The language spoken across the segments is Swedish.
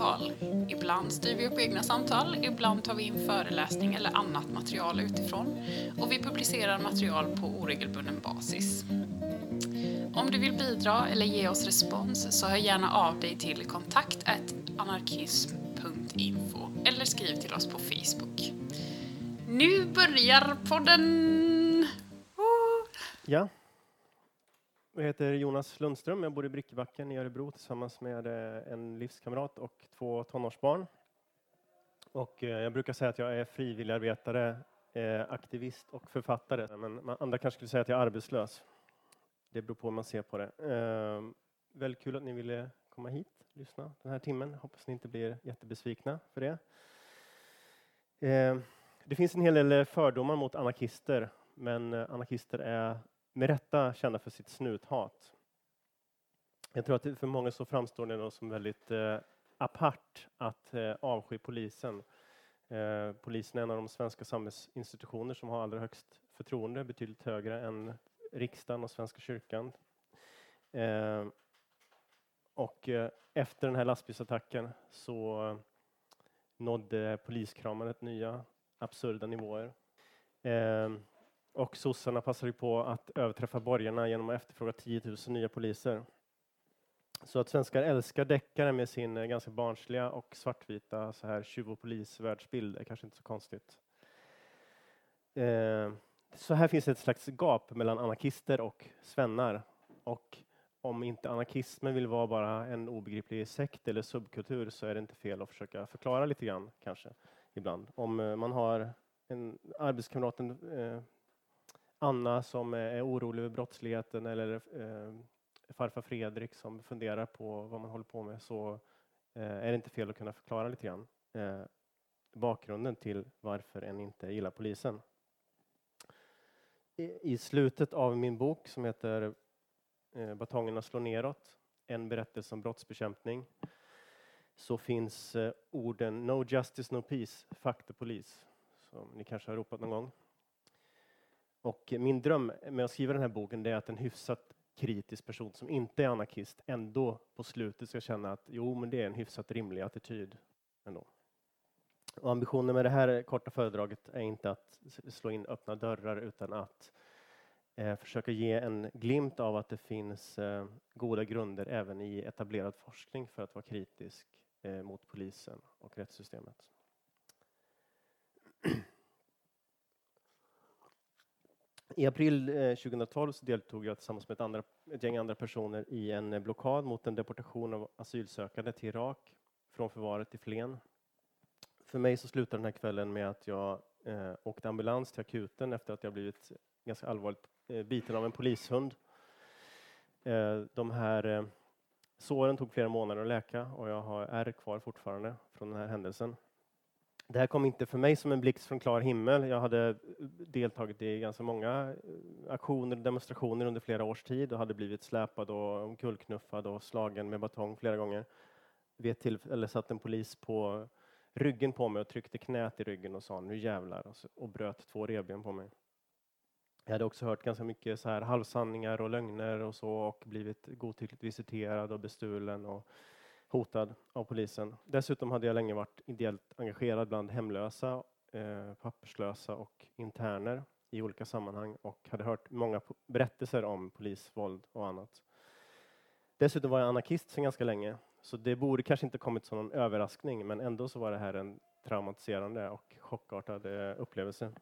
samtal. Ibland styr vi upp egna samtal, ibland tar vi in föreläsning eller annat material utifrån och vi publicerar material på oregelbunden basis. Om du vill bidra eller ge oss respons så hör gärna av dig till kontakt anarkism.info eller skriv till oss på Facebook. Nu börjar podden! Ja. Jag heter Jonas Lundström. Jag bor i Brickebacken i Örebro tillsammans med eh, en livskamrat och två tonårsbarn. Och eh, jag brukar säga att jag är frivilligarbetare, eh, aktivist och författare. Men andra kanske skulle säga att jag är arbetslös. Det beror på hur man ser på det. Ehm, väldigt kul att ni ville komma hit och lyssna den här timmen. Hoppas ni inte blir jättebesvikna för det. Ehm, det finns en hel del fördomar mot anarkister, men anarkister är med rätta kända för sitt snuthat. Jag tror att för många så framstår det som väldigt eh, apart att eh, avsky polisen. Eh, polisen är en av de svenska samhällsinstitutioner som har allra högst förtroende, betydligt högre än riksdagen och Svenska kyrkan. Eh, och eh, efter den här lastbilsattacken så eh, nådde poliskramandet nya absurda nivåer. Eh, och sossarna passade på att överträffa borgarna genom att efterfråga 10 000 nya poliser. Så att svenskar älskar deckare med sin eh, ganska barnsliga och svartvita så här tjuv och polisvärldsbild är kanske inte så konstigt. Eh, så här finns ett slags gap mellan anarkister och svennar. Och om inte anarkismen vill vara bara en obegriplig sekt eller subkultur så är det inte fel att försöka förklara lite grann kanske ibland. Om eh, man har en arbetskamraten eh, Anna som är orolig över brottsligheten eller eh, farfar Fredrik som funderar på vad man håller på med så eh, är det inte fel att kunna förklara lite grann eh, bakgrunden till varför en inte gillar polisen. I, I slutet av min bok som heter eh, Batongerna slår neråt, en berättelse om brottsbekämpning så finns eh, orden No justice, no peace, fuck the police som ni kanske har ropat någon gång. Och min dröm med att skriva den här boken det är att en hyfsat kritisk person som inte är anarkist ändå på slutet ska känna att jo, men det är en hyfsat rimlig attityd ändå. Och ambitionen med det här korta föredraget är inte att slå in öppna dörrar utan att eh, försöka ge en glimt av att det finns eh, goda grunder även i etablerad forskning för att vara kritisk eh, mot polisen och rättssystemet. I april eh, 2012 så deltog jag tillsammans med ett, andra, ett gäng andra personer i en eh, blockad mot en deportation av asylsökande till Irak från förvaret i Flen. För mig så slutade den här kvällen med att jag eh, åkte ambulans till akuten efter att jag blivit ganska allvarligt eh, biten av en polishund. Eh, de här eh, såren tog flera månader att läka och jag har ärr kvar fortfarande från den här händelsen. Det här kom inte för mig som en blixt från klar himmel. Jag hade eh, deltagit i ganska många eh, aktioner och demonstrationer under flera års tid och hade blivit släpad och omkullknuffad och slagen med batong flera gånger. Vid ett tillfälle satt en polis på ryggen på mig och tryckte knät i ryggen och sa nu jävlar och, så, och bröt två revben på mig. Jag hade också hört ganska mycket så här halvsanningar och lögner och så och blivit godtyckligt visiterad och bestulen och hotad av polisen. Dessutom hade jag länge varit ideellt engagerad bland hemlösa, eh, papperslösa och interner i olika sammanhang och hade hört många berättelser om polisvåld och annat. Dessutom var jag anarkist sedan ganska länge, så det borde kanske inte kommit som någon överraskning, men ändå så var det här en traumatiserande och chockartad eh, upplevelse.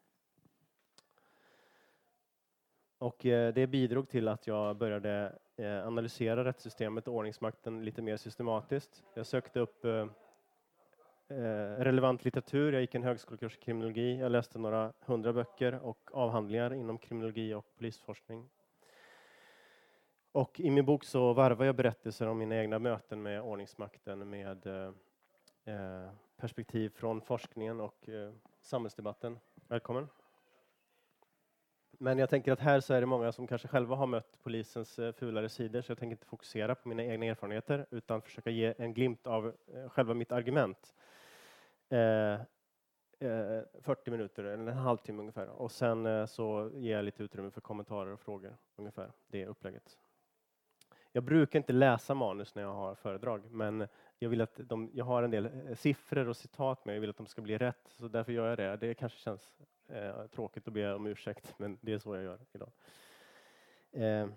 Och eh, det bidrog till att jag började eh, analysera rättssystemet och ordningsmakten lite mer systematiskt. Jag sökte upp eh, relevant litteratur. Jag gick en högskolekurs i kriminologi. Jag läste några hundra böcker och avhandlingar inom kriminologi och polisforskning. Och i min bok så varvar jag berättelser om mina egna möten med ordningsmakten med eh, perspektiv från forskningen och eh, samhällsdebatten. Välkommen. Men jag tänker att här så är det många som kanske själva har mött polisens eh, fulare sidor, så jag tänker inte fokusera på mina egna erfarenheter utan försöka ge en glimt av eh, själva mitt argument. Eh, eh, 40 minuter, eller en halvtimme ungefär. Och sen eh, så ger jag lite utrymme för kommentarer och frågor, ungefär. Det är upplägget. Jag brukar inte läsa manus när jag har föredrag, men jag vill att de, jag har en del eh, siffror och citat med, jag vill att de ska bli rätt, så därför gör jag det. Det kanske känns eh, tråkigt att be om ursäkt, men det är så jag gör idag. Eh,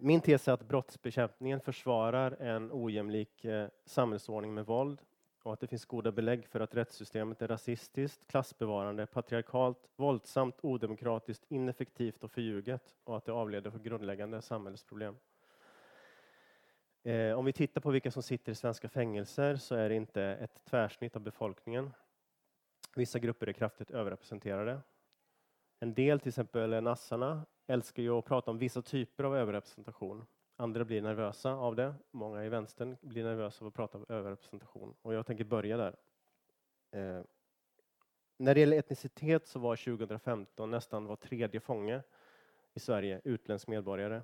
min tes är att brottsbekämpningen försvarar en ojämlik eh, samhällsordning med våld och att det finns goda belägg för att rättssystemet är rasistiskt, klassbevarande, patriarkalt, våldsamt, odemokratiskt, ineffektivt och förljuget och att det avleder för grundläggande samhällsproblem. Eh, om vi tittar på vilka som sitter i svenska fängelser så är det inte ett tvärsnitt av befolkningen. Vissa grupper är kraftigt överrepresenterade. En del, till exempel nassarna, älskar ju att prata om vissa typer av överrepresentation. Andra blir nervösa av det. Många i vänstern blir nervösa av att prata om överrepresentation. Och jag tänker börja där. Eh, när det gäller etnicitet så var 2015 nästan var tredje fånge i Sverige utländsk medborgare.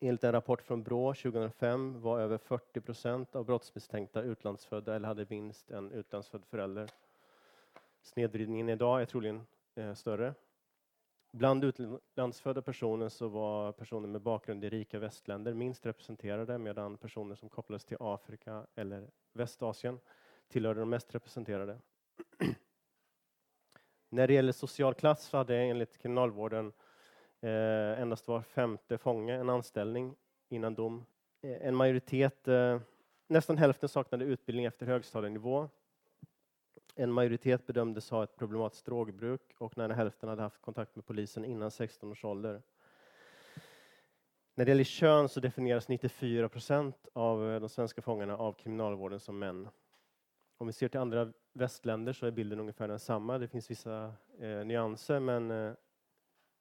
Enligt en rapport från Brå 2005 var över 40 procent av brottsmisstänkta utlandsfödda eller hade minst en utlandsfödd förälder. Snedvridningen idag är troligen eh, större. Bland utlandsfödda personer så var personer med bakgrund i rika västländer minst representerade medan personer som kopplades till Afrika eller Västasien tillhörde de mest representerade. När det gäller social klass så hade enligt kriminalvården eh, endast var femte fånge en anställning innan dom. Eh, en majoritet, eh, nästan hälften saknade utbildning efter högstadienivå en majoritet bedömdes ha ett problematiskt drogbruk och nära hälften hade haft kontakt med polisen innan 16 års ålder. När det gäller kön så definieras 94 procent av eh, de svenska fångarna av kriminalvården som män. Om vi ser till andra västländer så är bilden ungefär densamma. Det finns vissa eh, nyanser, men eh,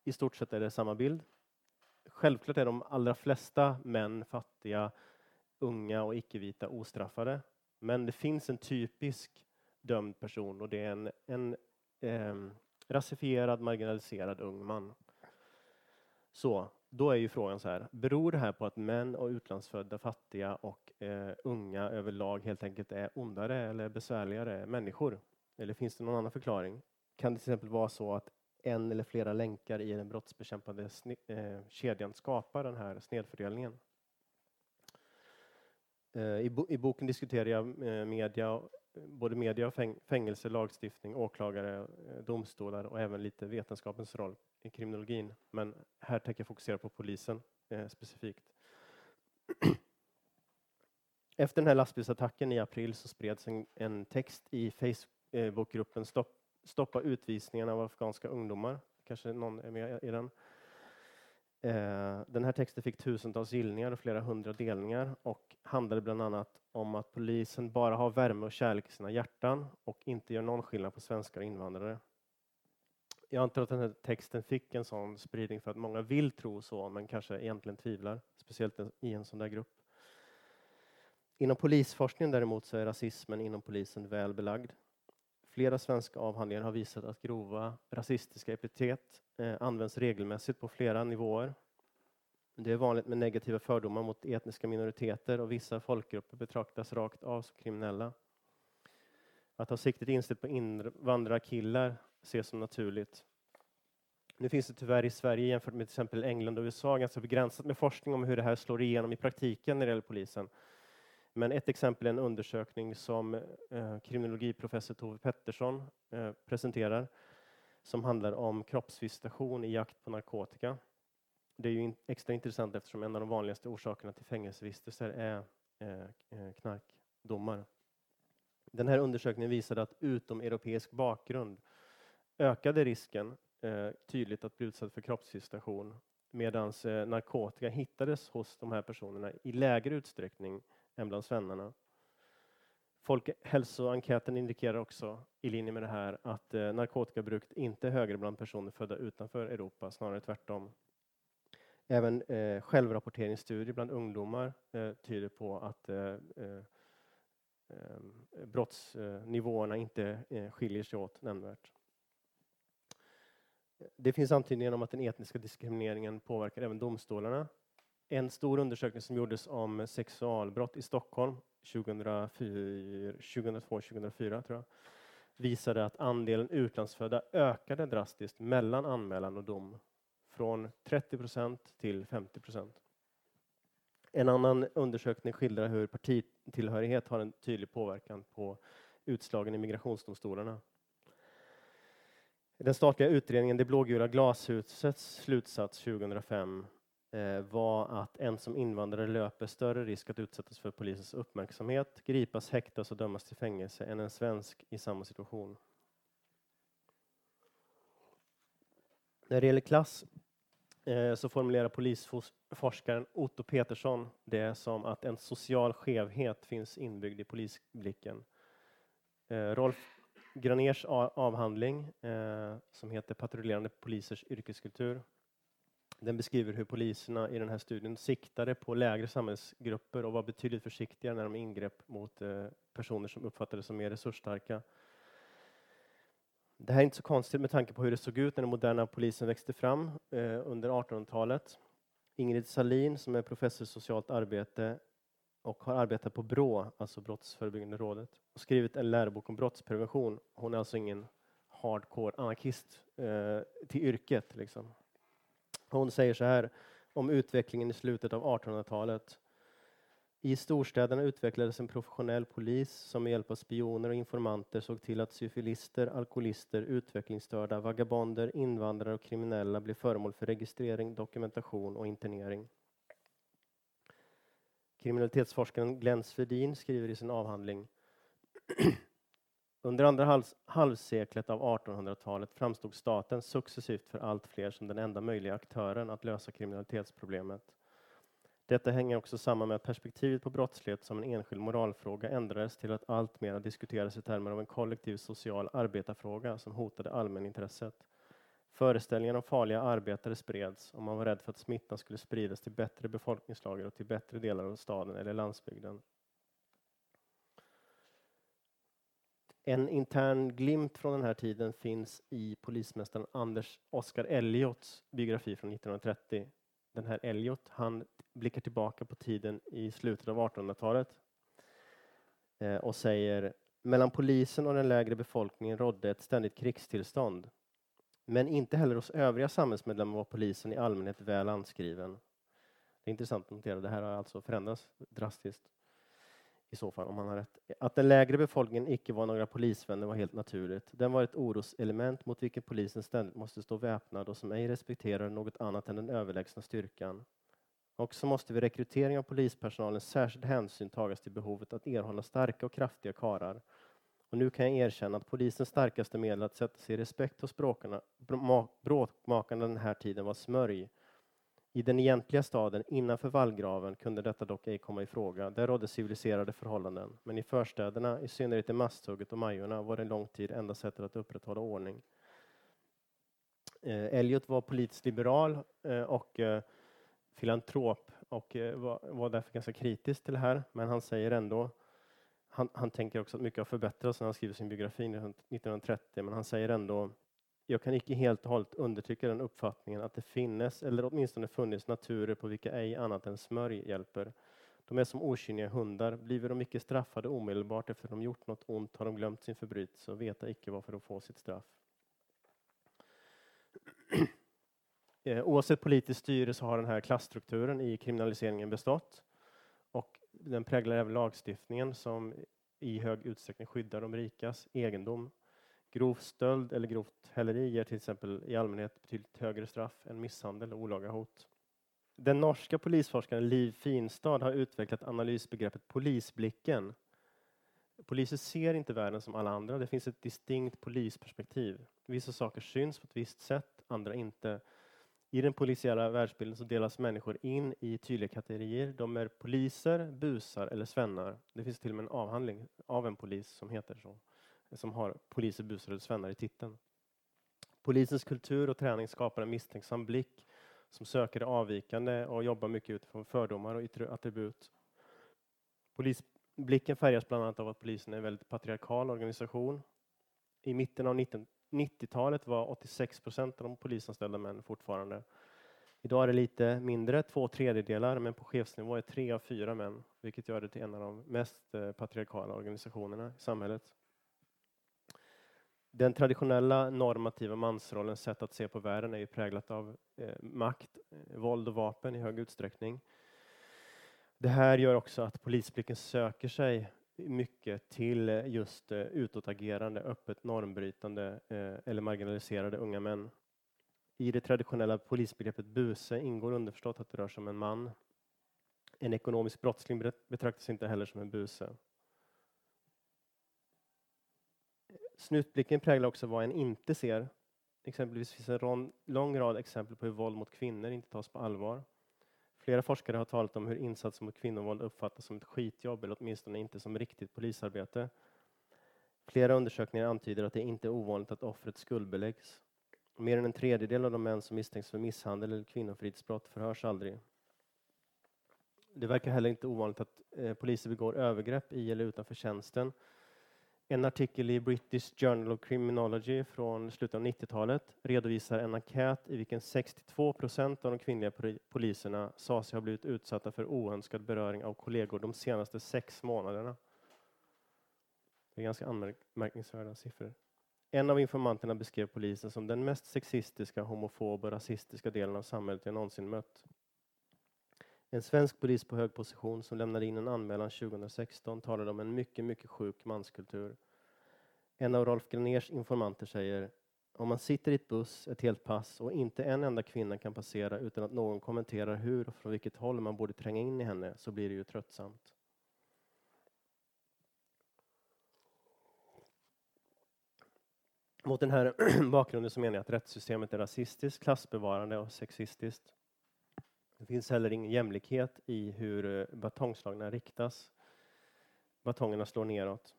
i stort sett är det samma bild. Självklart är de allra flesta män fattiga, unga och icke-vita ostraffade. Men det finns en typisk dömd person och det är en, en eh, rasifierad, marginaliserad ung man. Så då är ju frågan så här, beror det här på att män och utlandsfödda, fattiga och eh, unga överlag helt enkelt är ondare eller besvärligare människor? Eller finns det någon annan förklaring? Kan det till exempel vara så att en eller flera länkar i den brottsbekämpande eh, kedjan skapar den här snedfördelningen? Eh, I, bo I, boken diskuterar jag eh, media både media, fängelse, lagstiftning, åklagare, eh, domstolar och även lite vetenskapens roll i kriminologin. Men här tänker jag fokusera på polisen eh, specifikt. Efter den här lastbilsattacken i april så spreds en, en text i Facebookgruppen eh, Stopp, Stoppa utvisningarna av afghanska ungdomar. Kanske någon är med i den. Eh, den här texten fick tusentals gillningar och flera hundra delningar och handlade bland annat om att polisen bara har värme och kärlek i sina hjärtan och inte gör någon skillnad på svenskar och invandrare. Jag antar att den här texten fick en sån spridning för att många vill tro så, men kanske egentligen tvivlar, speciellt i en sån där grupp. Inom polisforskningen däremot så är rasismen inom polisen väl belagd. Flera svenska avhandlingar har visat att grova rasistiska epitet eh, används regelmässigt på flera nivåer. Det är vanligt med negativa fördomar mot etniska minoriteter och vissa folkgrupper betraktas rakt av som kriminella. Att ha siktet inställt på invandrarkillar ses som naturligt. Nu finns det tyvärr i Sverige jämfört med till exempel England och USA ganska begränsat med forskning om hur det här slår igenom i praktiken när det gäller polisen. Men ett exempel är en undersökning som eh, kriminologiprofessor Tove Pettersson eh, presenterar som handlar om kroppsvisitation i jakt på narkotika. Det är ju extra intressant eftersom en av de vanligaste orsakerna till fängelsevistelser är eh, eh knarkdomar. Den här undersökningen visade att utomeuropeisk bakgrund ökade risken eh, tydligt att bli utsatt för kroppsvisitation medan eh, narkotika hittades hos de här personerna i lägre utsträckning än bland svennarna. Folkhälsoenkäten indikerar också, i linje med det här, att eh, narkotikabruket inte är högre bland personer födda utanför Europa, snarare tvärtom. Även eh, självrapporteringsstudier bland ungdomar eh, tyder på att eh, eh, ehm, brottsnivåerna inte eh, skiljer sig åt nämnvärt. Det finns antydningar om att den etniska diskrimineringen påverkar även domstolarna en stor undersökning som gjordes om sexualbrott i Stockholm 2002-2004 tror jag, visade att andelen utlandsfödda ökade drastiskt mellan anmälan och dom. Från 30 procent till 50 procent. En annan undersökning skildrar hur partitillhörighet har en tydlig påverkan på utslagen i migrationsdomstolarna. Den statliga utredningen Det blågula glashusets slutsats 2005 Eh, var att en som invandrare löper större risk att utsättas för polisens uppmärksamhet, gripas, häktas och dömas till fängelse än en svensk i samma situation. När det gäller klass eh, så formulerar polisforskaren Otto Petersson det som att en social skevhet finns inbyggd i polisblicken. Eh, Rolf Graners avhandling eh, som heter Patrullerande polisers yrkeskultur. Den beskriver hur poliserna i den här studien siktade på lägre samhällsgrupper och var betydligt försiktigare när de ingrep mot eh, personer som uppfattades som mer resursstarka. Det här är inte så konstigt med tanke på hur det såg ut när den moderna polisen växte fram eh, under 1800-talet. Ingrid Salin, som är professor i socialt arbete och har arbetat på BRÅ, alltså Brottsförebyggande rådet, och skrivit en lärobok om brottsprevention. Hon är alltså ingen hardcore anarkist eh, till yrket. Liksom. Hon säger så här om utvecklingen i slutet av 1800-talet. I storstäderna utvecklades en professionell polis som med hjälp av spioner och informanter såg till att syfilister, alkoholister, utvecklingsstörda, vagabonder, invandrare och kriminella blev föremål för registrering, dokumentation och internering. Kriminalitetsforskaren Glenn Svedin skriver i sin avhandling Under andra halvseklet av 1800-talet framstod staten successivt för allt fler som den enda möjliga aktören att lösa kriminalitetsproblemet. Detta hänger också samman med att perspektivet på brottslighet som en enskild moralfråga ändrades till att alltmer diskuteras i termer av en kollektiv social arbetarfråga som hotade allmänintresset. Föreställningen om farliga arbetare spreds och man var rädd för att smittan skulle spridas till bättre befolkningslager och till bättre delar av staden eller landsbygden. En intern glimt från den här tiden finns i polismästaren Anders Oskar Elliots biografi från 1930 den här Elliot, han blickar tillbaka på tiden i slutet av 1800-talet eh, och säger mellan polisen och den lägre befolkningen rådde ett ständigt krigstillstånd. Men inte heller hos övriga samhällsmedlemmar var polisen i allmänhet väl anskriven. Det är intressant att notera, det här har alltså förändrats drastiskt i så fall, om han har rätt. Att den lägre befolkningen icke var några polisvänner var helt naturligt. Den var ett oroselement mot vilket polisen ständigt måste stå väpnad och som ej respekterar något annat än den överlägsna styrkan. Också måste vid rekrytering av polispersonalen särskild hänsyn tagas till behovet att erhålla starka och kraftiga karar. Och nu kan jag erkänna att polisens starkaste medel att sätta sig i respekt hos bråkmakarna den här tiden var smörj, i den egentliga staden innanför vallgraven kunde detta dock ej komma i fråga. Där rådde civiliserade förhållanden. Men i förstäderna, i synnerhet i Masthugget och Majorna, var det en lång tid enda sättet att upprätthålla ordning. Eh, Elliot var politiskt liberal eh, och eh, filantrop och eh, var, var därför ganska kritisk till det här. Men han säger ändå han, han tänker också att mycket har förbättrats när han skriver sin biografi 1930, men han säger ändå jag kan icke helt och hållet undertrycka den uppfattningen att det finnes, eller åtminstone funnits, naturer på vilka ej annat än smörj hjälper. De är som okynniga hundar. Bliver de icke straffade omedelbart efter de gjort något ont har de glömt sin förbrytelse och veta icke varför de får sitt straff. Eh, oavsett politiskt styre så har den här klassstrukturen i kriminaliseringen bestått. Och den präglar även lagstiftningen som i hög utsträckning skyddar de rikas egendom Grov stöld eller grovt häleri ger till exempel i allmänhet betydligt högre straff än misshandel och olaga hot. Den norska polisforskaren Liv Finstad har utvecklat analysbegreppet polisblicken. Poliser ser inte världen som alla andra. Det finns ett distinkt polisperspektiv. Vissa saker syns på ett visst sätt, andra inte. I den polisiära världsbilden så delas människor in i tydliga kategorier. De är poliser, busar eller svennar. Det finns till och med en avhandling av en polis som heter så som har poliser, busar eller svennar i titeln. Polisens kultur och träning skapar en misstänksam blick som söker det avvikande och jobbar mycket utifrån fördomar och yttre attribut. Polisblicken färgas bland annat av att polisen är en väldigt patriarkal organisation. I mitten av 90-talet var 86 procent av de polisanställda män fortfarande. Idag är det lite mindre, två tredjedelar, men på chefsnivå är tre av fyra män, vilket gör det till en av de mest eh, patriarkala organisationerna i samhället. Den traditionella normativa mansrollens sätt att se på världen är ju präglat av eh, makt, eh, våld och vapen i hög utsträckning. Det här gör också att polisblicken söker sig mycket till eh, just eh, utåtagerande, öppet normbrytande eh, eller marginaliserade unga män. I det traditionella polisbegreppet buse ingår underförstått att det rör sig om en man. En ekonomisk brottsling betraktas inte heller som en buse. Snutblicken präglar också vad en inte ser. Exempelvis finns en lång rad exempel på hur våld mot kvinnor inte tas på allvar. Flera forskare har talat om hur insatser mot kvinnovåld uppfattas som ett skitjobb eller åtminstone inte som riktigt polisarbete. Flera undersökningar antyder att det inte är ovanligt att offret skuldbeläggs. Mer än en tredjedel av de män som misstänks för misshandel eller kvinnofridsbrott förhörs aldrig. Det verkar heller inte ovanligt att eh, poliser begår övergrepp i eller utanför tjänsten en artikel i British Journal of Criminology från slutet av 90-talet redovisar en enkät i vilken 62 procent av de kvinnliga poliserna sa sig ha blivit utsatta för oönskad beröring av kollegor de senaste sex månaderna. Det är ganska anmärkningsvärda siffror. En av informanterna beskrev polisen som den mest sexistiska, homofoba och rasistiska delen av samhället jag någonsin mött. En svensk polis på hög position som lämnade in en anmälan 2016 talade om en mycket, mycket sjuk manskultur. En av Rolf Graners informanter säger om man sitter i ett buss ett helt pass och inte en enda kvinna kan passera utan att någon kommenterar hur och från vilket håll man borde tränga in i henne så blir det ju tröttsamt. Mot den här bakgrunden så menar jag att rättssystemet är rasistiskt, klassbevarande och sexistiskt. Det finns heller ingen jämlikhet i hur eh, batongslagna riktas. Batongerna slår neråt.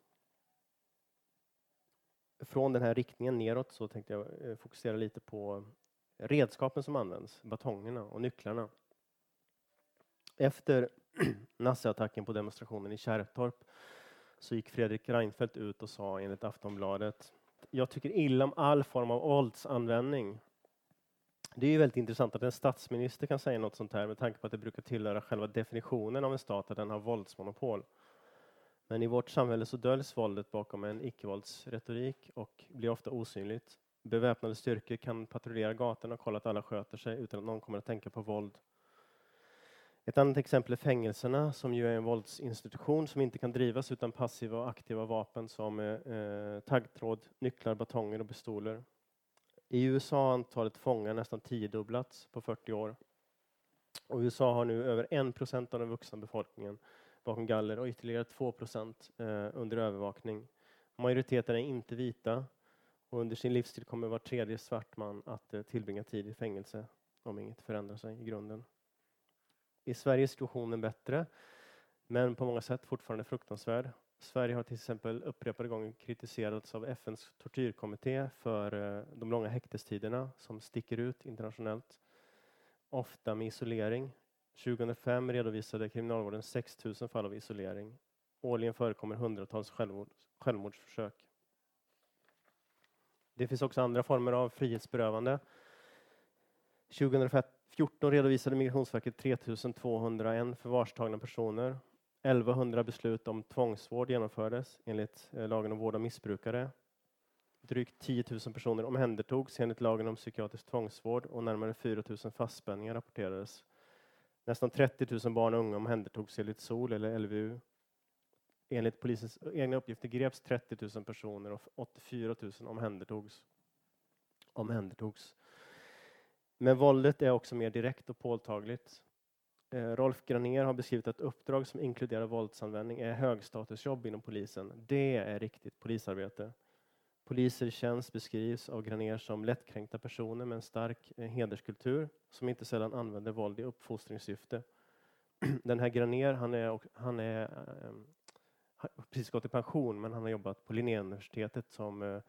Från den här riktningen neråt så tänkte jag eh, fokusera lite på redskapen som används, batongerna och nycklarna. Efter Nasseattacken på demonstrationen i Kärrtorp så gick Fredrik Reinfeldt ut och sa enligt Aftonbladet jag tycker illa om all form av våldsanvändning det är ju väldigt intressant att en statsminister kan säga något sånt här med tanke på att det brukar tillhöra själva definitionen av en stat att den har våldsmonopol. Men i vårt samhälle så döljs våldet bakom en icke-våldsretorik och blir ofta osynligt. Beväpnade styrkor kan patrullera gatorna och kolla att alla sköter sig utan att någon kommer att tänka på våld. Ett annat exempel är fängelserna som ju är en våldsinstitution som inte kan drivas utan passiva och aktiva vapen som eh, eh taggtråd, nycklar, batonger och pistoler. I USA har antalet fångar nästan tiodubblats på 40 år. Och USA har nu över 1 procent av den vuxna befolkningen bakom galler och ytterligare 2 procent eh, under övervakning. Majoriteten är inte vita och under sin livstid kommer var tredje svart man att eh, tillbringa tid i fängelse om inget förändrar sig i grunden. I Sverige är situationen bättre, men på många sätt fortfarande fruktansvärd. Sverige har till exempel upprepade gånger kritiserats av FNs tortyrkommitté för eh, de långa häktestiderna som sticker ut internationellt. Ofta med isolering. 2005 redovisade kriminalvården 6 000 fall av isolering. Årligen förekommer hundratals självmord, självmordsförsök. Det finns också andra former av frihetsberövande. 2014 redovisade Migrationsverket 3 201 förvarstagna personer 1100 beslut om tvångsvård genomfördes enligt eh, lagen om vård av missbrukare. Drygt 10 000 personer omhändertogs enligt lagen om psykiatrisk tvångsvård och närmare 4 000 fastspänningar rapporterades. Nästan 30 000 barn och unga omhändertogs enligt SOL eller LVU. Enligt polisens egna uppgifter greps 30 000 personer och 84 000 omhändertogs. omhändertogs. Men våldet är också mer direkt och påtagligt. Eh, Rolf Graner har beskrivit att uppdrag som inkluderar våldsanvändning är högstatusjobb inom polisen. Det är riktigt polisarbete. Poliser i tjänst beskrivs av Graner som lättkränkta personer med en stark eh, hederskultur som inte sällan använder våld i uppfostringssyfte. Den här Graner, han är, han är ehm, har precis gått i pension men han har jobbat på Linnéuniversitetet som eh,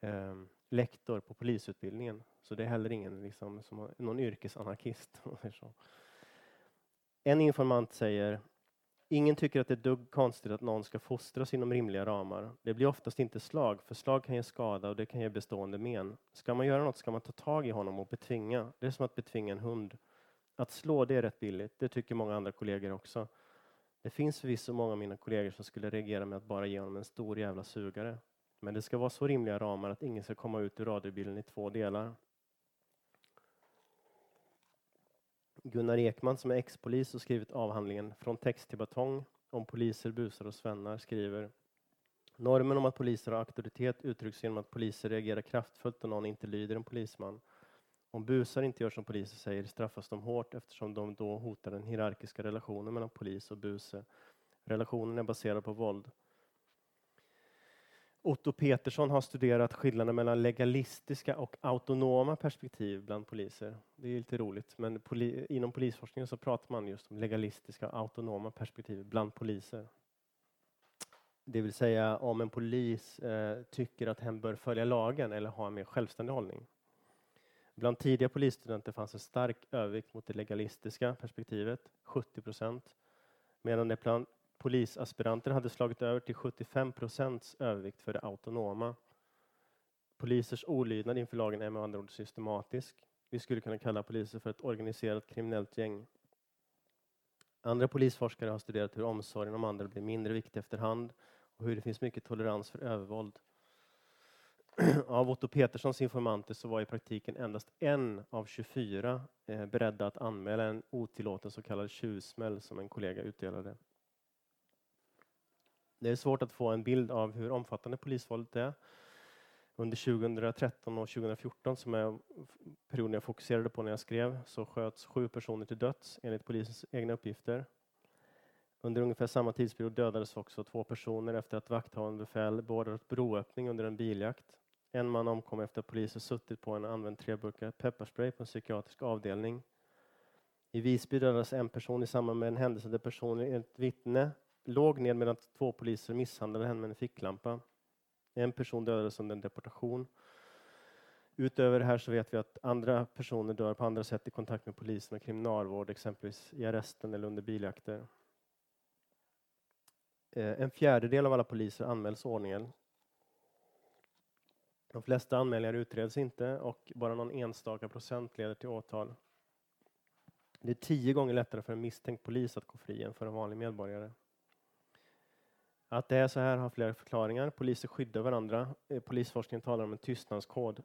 ehm, lektor på polisutbildningen. Så det är heller ingen liksom, som, någon yrkesanarkist. En informant säger Ingen tycker att det är dugg konstigt att någon ska fostras inom rimliga ramar. Det blir oftast inte slag, för slag kan ge skada och det kan ge bestående men. Ska man göra något ska man ta tag i honom och betvinga. Det är som att betvinga en hund. Att slå, det är rätt billigt. Det tycker många andra kollegor också. Det finns förvisso många av mina kollegor som skulle reagera med att bara ge honom en stor jävla sugare. Men det ska vara så rimliga ramar att ingen ska komma ut ur radiobilen i två delar. Gunnar Ekman som är ex-polis och skrivit avhandlingen Från text till batong om poliser, busar och svennar skriver Normen om att poliser har auktoritet uttrycks genom att poliser reagerar kraftfullt om någon inte lyder en polisman. Om busar inte gör som poliser säger straffas de hårt eftersom de då hotar den hierarkiska relationen mellan polis och buse. Relationen är baserad på våld. Otto Petersson har studerat skillnaden mellan legalistiska och autonoma perspektiv bland poliser. Det är lite roligt, men poli inom polisforskningen så pratar man just om legalistiska och autonoma perspektiv bland poliser. Det vill säga om en polis eh, tycker att hen bör följa lagen eller ha en mer självständig hållning. Bland tidiga polisstudenter fanns en stark övervikt mot det legalistiska perspektivet, 70 procent, medan det bland polisaspiranter hade slagit över till 75 procents övervikt för det autonoma. Polisers olydnad inför lagen är med andra ord systematisk. Vi skulle kunna kalla poliser för ett organiserat kriminellt gäng. Andra polisforskare har studerat hur omsorgen om andra blir mindre viktig efterhand och hur det finns mycket tolerans för övervåld. Av Otto Peterssons informanter så var i praktiken endast en av 24 eh, beredda att anmäla en otillåten så kallad tjuvsmäll som en kollega utdelade. Det är svårt att få en bild av hur omfattande polisvåldet är. Under 2013 och 2014, som är perioden jag fokuserade på när jag skrev, så sköts sju personer till döds enligt polisens egna uppgifter. Under ungefär samma tidsperiod dödades också två personer efter att vakthavande befäl beordrat broöppning under en biljakt. En man omkom efter att polisen suttit på en använd använt tre burkar pepparspray på en psykiatrisk avdelning. I Visby dödades en person i samband med en händelse där personen enligt vittne låg ned medan två poliser misshandlade henne med en ficklampa. En person dödades under en deportation. Utöver det här så vet vi att andra personer dör på andra sätt i kontakt med polisen och kriminalvård, exempelvis i arresten eller under biljakter. Eh, en fjärdedel av alla poliser anmäls ordningen. De flesta anmälningar utreds inte och bara någon enstaka procent leder till åtal. Det är tio gånger lättare för en misstänkt polis att gå fri än för en vanlig medborgare. Att det är så här har flera förklaringar. Poliser skyddar varandra. Eh, polisforskningen talar om en tystnadskod.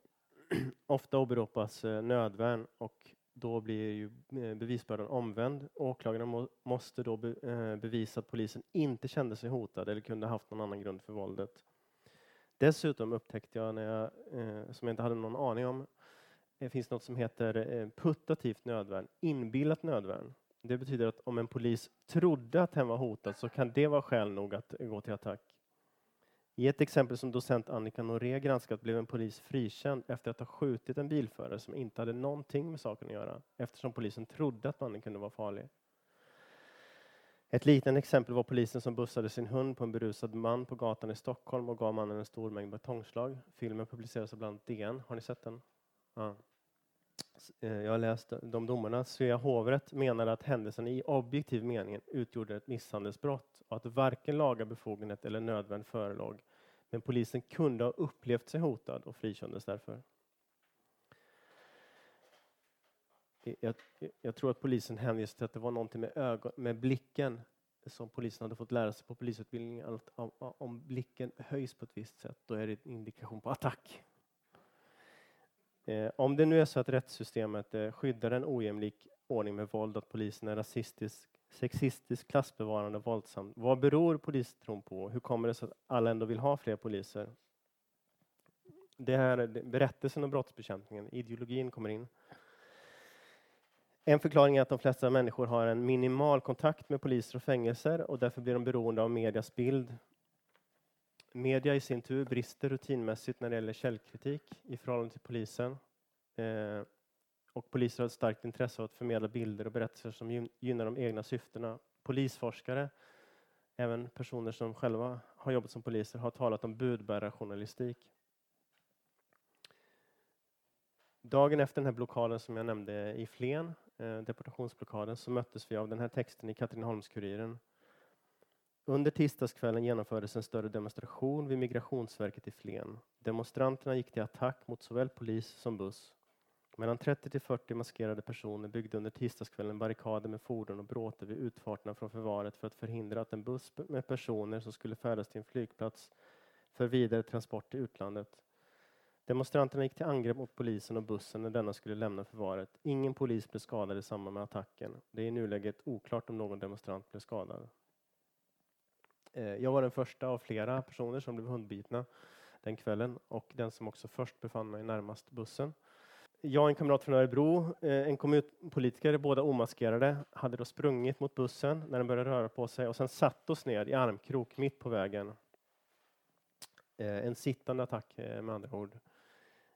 Ofta åberopas eh, nödvärn och då blir ju eh, bevisbördan omvänd. Åklagaren må, måste då be, bevisa att polisen inte kände sig hotad eller kunde haft någon annan grund för våldet. Dessutom upptäckte jag, när jag, som jag inte hade någon aning om, det finns något som heter putativt nödvärn, inbillat nödvärn. Det betyder att om en polis trodde att hen var hotad så kan det vara skäl nog att gå till attack. I ett exempel som docent Annika Noré granskat blev en polis frikänd efter att ha skjutit en bilförare som inte hade någonting med saken att göra eftersom polisen trodde att mannen kunde vara farlig. Ett liknande exempel var polisen som bussade sin hund på en berusad man på gatan i Stockholm och gav mannen en stor mängd betongslag. Filmen publicerades av bland annat DN. Har ni sett den? Ja. Eh, jag har läst de domarna. Svea hovrätt menade att händelsen i objektiv mening utgjorde ett misshandelsbrott och att varken laga befogenhet eller nödvärn förelåg. Men polisen kunde ha upplevt sig hotad och frikändes därför. Jag, jag, tror att polisen hänvisade till att det var någonting med, ögon, med blicken som polisen hade fått lära sig på polisutbildningen. Att om, om blicken höjs på ett visst sätt, då är det en indikation på attack. Eh, om det nu är så att rättssystemet eh, skyddar en ojämlik ordning med våld, att polisen är rasistisk, sexistisk, klassbevarande och våldsam. Vad beror polistron på? Hur kommer det sig att alla ändå vill ha fler poliser? Det här är berättelsen om brottsbekämpningen, ideologin kommer in. En förklaring är att de flesta människor har en minimal kontakt med poliser och fängelser och därför blir de beroende av medias bild Media i sin tur brister rutinmässigt när det gäller källkritik i förhållande till polisen. Eh, och poliser har ett starkt intresse av att förmedla bilder och berättelser som gynnar de egna syftena. Polisforskare, även personer som själva har jobbat som poliser, har talat om budbärarjournalistik. Dagen efter den här blockaden som jag nämnde i Flen, eh, deportationsblockaden, så möttes vi av den här texten i Katrineholms-Kuriren under tisdagskvällen genomfördes en större demonstration vid Migrationsverket i Flen. Demonstranterna gick till attack mot såväl polis som buss. Mellan 30 till 40 maskerade personer byggde under tisdagskvällen barrikader med fordon och bråte vid utfarterna från förvaret för att förhindra att en buss med personer som skulle färdas till en flygplats för vidare transport till utlandet. Demonstranterna gick till angrepp mot polisen och bussen när denna skulle lämna förvaret. Ingen polis blev skadad i samband med attacken. Det är i nuläget oklart om någon demonstrant blev skadad. Eh, jag var den första av flera personer som blev hundbitna den kvällen och den som också först befann mig närmast bussen. Jag och en kamrat från Örebro, eh, en kommunpolitiker, båda omaskerade, hade då sprungit mot bussen när den började röra på sig och sen satt oss ner i armkrok mitt på vägen. Eh, en sittande attack med andra ord.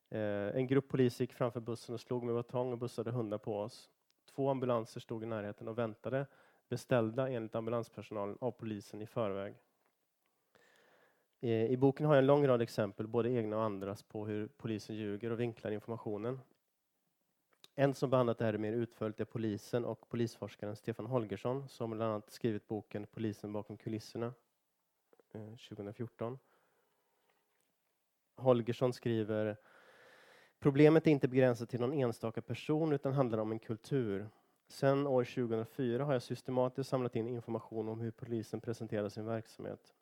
En grupp poliser gick framför bussen och slog med batong och bussade hundar på oss. Två ambulanser stod i närheten och väntade, beställda enligt ambulanspersonalen av polisen i förväg. Eh, I boken har jag en lång rad exempel, både egna och andras, på hur polisen ljuger och vinklar informationen. En som behandlat det här mer utförligt är polisen och polisforskaren Stefan Holgersson som bland annat skrivit boken Polisen bakom kulisserna eh, 2014. Holgersson skriver Problemet är inte begränsat till någon enstaka person utan handlar om en kultur. Sedan år 2004 har jag systematiskt samlat in information om hur polisen presenterar sin verksamhet.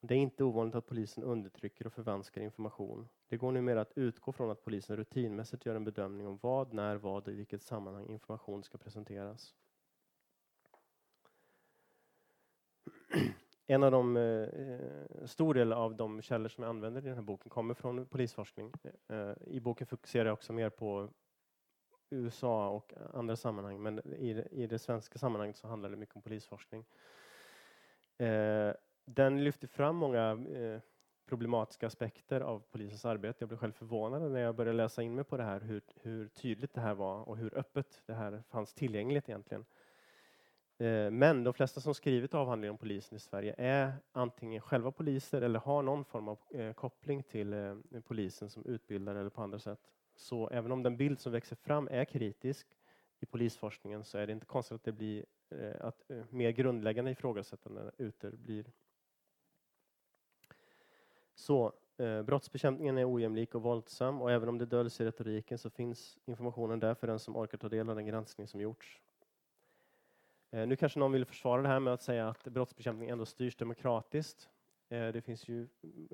Det är inte ovanligt att polisen undertrycker och förvanskar information. Det går numera att utgå från att polisen rutinmässigt gör en bedömning om vad, när, vad och i vilket sammanhang information ska presenteras. En av de, eh, stor del av de källor som jag använder i den här boken kommer från polisforskning. Eh, eh I boken fokuserar jag också mer på USA och andra sammanhang, men i, i det svenska sammanhanget så handlar det mycket om polisforskning. Eh, den lyfter fram många eh, problematiska aspekter av polisens arbete. Jag blev själv förvånad när jag började läsa in mig på det här, hur, hur tydligt det här var och hur öppet det här fanns tillgängligt egentligen. Eh, men de flesta som skrivit avhandlingar om polisen i Sverige är antingen själva poliser eller har någon form av eh, koppling till eh, polisen som utbildare eller på andra sätt. Så även om den bild som växer fram är kritisk i polisforskningen så är det inte konstigt att det blir eh, att eh, mer grundläggande ifrågasättande uteblir. Så eh, brottsbekämpningen är ojämlik och våldsam och även om det döljs i retoriken så finns informationen där för den som orkar ta del av den granskning som gjorts. Eh, nu kanske någon vill försvara det här med att säga att brottsbekämpning ändå styrs demokratiskt. Eh, det finns ju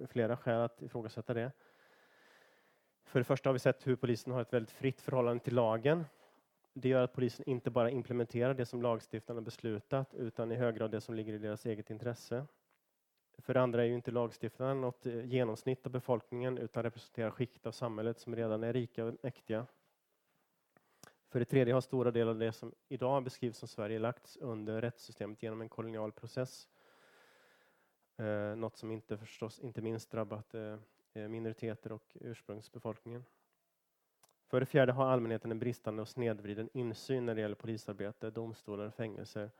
flera skäl att ifrågasätta det. För det första har vi sett hur polisen har ett väldigt fritt förhållande till lagen. Det gör att polisen inte bara implementerar det som lagstiftarna beslutat utan i hög grad det som ligger i deras eget intresse. För det andra är ju inte lagstiftarna något eh, genomsnitt av befolkningen utan representerar skikt av samhället som redan är rika och mäktiga. För det tredje har stora delar av det som idag beskrivs som Sverige lagts under rättssystemet genom en kolonial process. Eh, något som inte förstås inte minst drabbat eh, Eh, minoriteter och ursprungsbefolkningen. För det fjärde har allmänheten en bristande och snedvriden insyn när det gäller polisarbete, domstolar och fängelser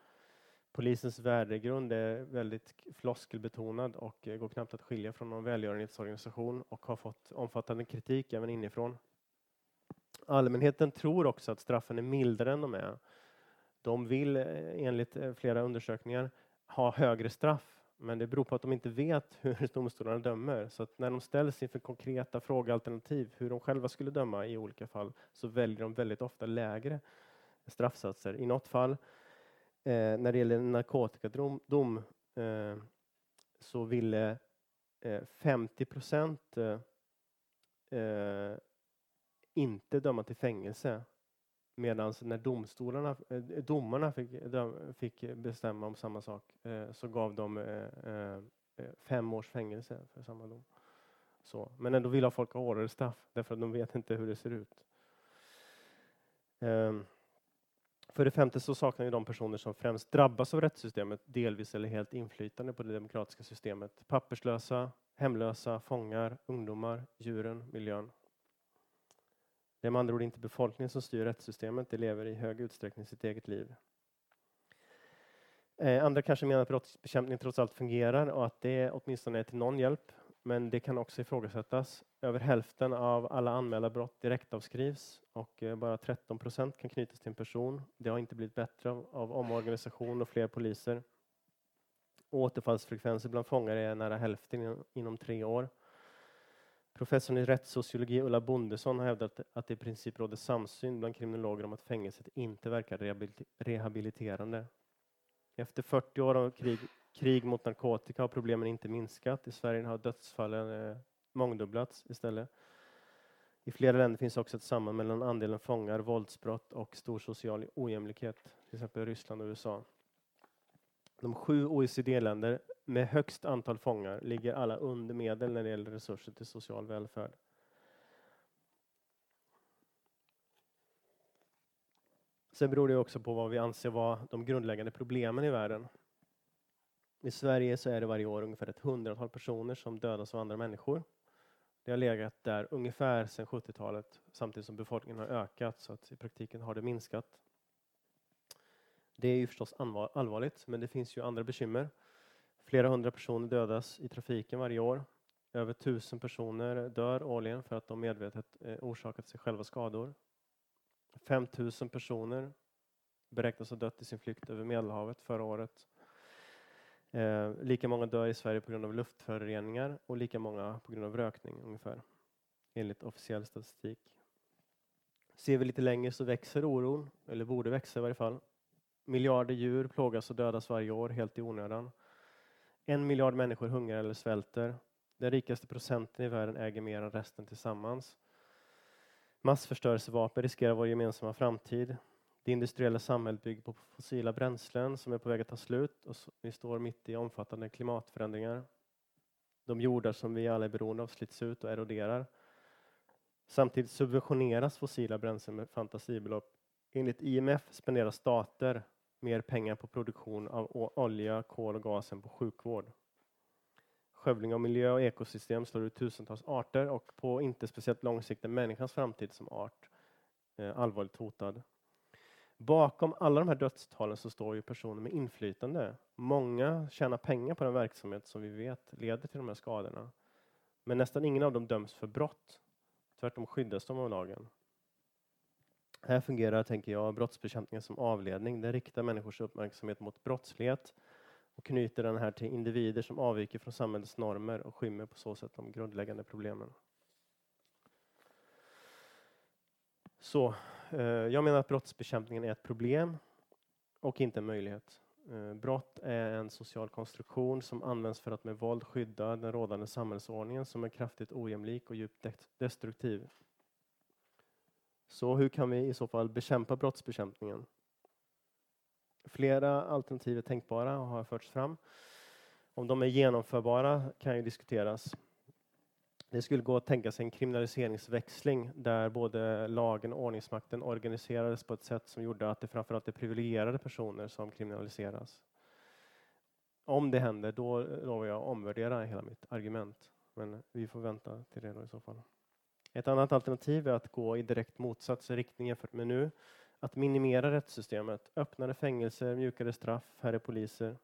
Polisens värdegrund är väldigt floskelbetonad och eh, går knappt att skilja från någon välgörenhetsorganisation och har fått omfattande kritik även inifrån. Allmänheten tror också att straffen är mildare än de är. De vill eh, enligt flera undersökningar ha högre straff, men det beror på att de inte vet hur domstolarna dömer. Så att när de ställs inför konkreta frågealternativ, hur de själva skulle döma i olika fall, så väljer de väldigt ofta lägre straffsatser. I något fall eh, när det gäller narkotikadom dom, eh, så ville eh, 50 procent eh, eh, inte döma till fängelse. Medan när domstolarna, eh, domarna fick, eh, fick, bestämma om samma sak eh, så gav de fem års fängelse för samma dom. Så. Men ändå vill folk ha hårdare straff därför att de vet inte hur det ser ut. Ehm, för det femte så saknar ju de personer som främst drabbas av rättssystemet delvis eller helt inflytande på det demokratiska systemet. Papperslösa, hemlösa, fångar, ungdomar, djuren, miljön. Det är med andra ord inte befolkningen som styr rättssystemet, det lever i hög utsträckning sitt eget liv. Eh, andra kanske menar att brottsbekämpning trots allt fungerar och att det åtminstone är till någon hjälp. Men det kan också ifrågasättas. Över hälften av alla anmälda brott direktavskrivs och eh, bara 13 procent kan knytas till en person. Det har inte blivit bättre av omorganisation och fler poliser. Återfallsfrekvensen bland fångar är nära hälften inom tre år. Professorn i rättssociologi Ulla Bondesson har hävdat att det i princip råder samsyn bland kriminologer om att fängelset inte verkar rehabiliterande. Efter 40 år av krig krig mot narkotika har problemen inte minskat. I Sverige har dödsfallen eh, mångdubblats istället. I flera länder finns också ett samband mellan andelen fångar, våldsbrott och stor social ojämlikhet, till exempel Ryssland och USA. De sju OECD-länder med högst antal fångar ligger alla under medel när det gäller resurser till social välfärd. Sen beror det också på vad vi anser vara de grundläggande problemen i världen. I Sverige så är det varje år ungefär ett hundratal personer som dödas av andra människor. Det har legat där ungefär sedan 70-talet samtidigt som befolkningen har ökat så att i praktiken har det minskat. Det är ju förstås allvarligt men det finns ju andra bekymmer. Flera hundra personer dödas i trafiken varje år. Över tusen personer dör årligen för att de medvetet eh, orsakat sig själva skador. 5000 personer beräknas ha dött i sin flykt över Medelhavet förra året. Eh, lika många dör i Sverige på grund av luftföroreningar och lika många på grund av rökning ungefär, enligt officiell statistik. Ser vi lite längre så växer oron, eller borde växa i varje fall. Miljarder djur plågas och dödas varje år helt i onödan. En miljard människor hungrar eller svälter. Den rikaste procenten i världen äger mer än resten tillsammans. Massförstörelsevapen riskerar vår gemensamma framtid. Det industriella samhället bygger på fossila bränslen som är på väg att ta slut och vi står mitt i omfattande klimatförändringar. De jordar som vi alla är beroende av slits ut och eroderar. Samtidigt subventioneras fossila bränslen med fantasibelopp. Enligt IMF spenderar stater mer pengar på produktion av olja, kol och gas än på sjukvård. Skövling av miljö och ekosystem slår ut tusentals arter och på inte speciellt lång sikt är människans framtid som art eh, allvarligt hotad. Bakom alla de här dödstalen så står ju personer med inflytande. Många tjänar pengar på den verksamhet som vi vet leder till de här skadorna. Men nästan ingen av dem döms för brott. Tvärtom skyddas de av lagen. Här fungerar, tänker jag, brottsbekämpningen som avledning. Den riktar människors uppmärksamhet mot brottslighet och knyter den här till individer som avviker från samhällets normer och skymmer på så sätt de grundläggande problemen. Så, eh, jag menar att brottsbekämpningen är ett problem och inte en möjlighet. Eh, brott är en social konstruktion som används för att med våld skydda den rådande samhällsordningen som är kraftigt ojämlik och djupt destruktiv. Så hur kan vi i så fall bekämpa brottsbekämpningen? Flera alternativ är tänkbara och har förts fram. Om de är genomförbara kan ju diskuteras. Det skulle gå att tänka sig en kriminaliseringsväxling där både lagen och ordningsmakten organiserades på ett sätt som gjorde att det framförallt är privilegierade personer som kriminaliseras. Om det händer, då lovar jag att omvärdera hela mitt argument. Men vi får vänta till det då i så fall. Ett annat alternativ är att gå i direkt motsatt riktning jämfört med nu. Att minimera rättssystemet, öppnare fängelser, mjukare straff, färre poliser.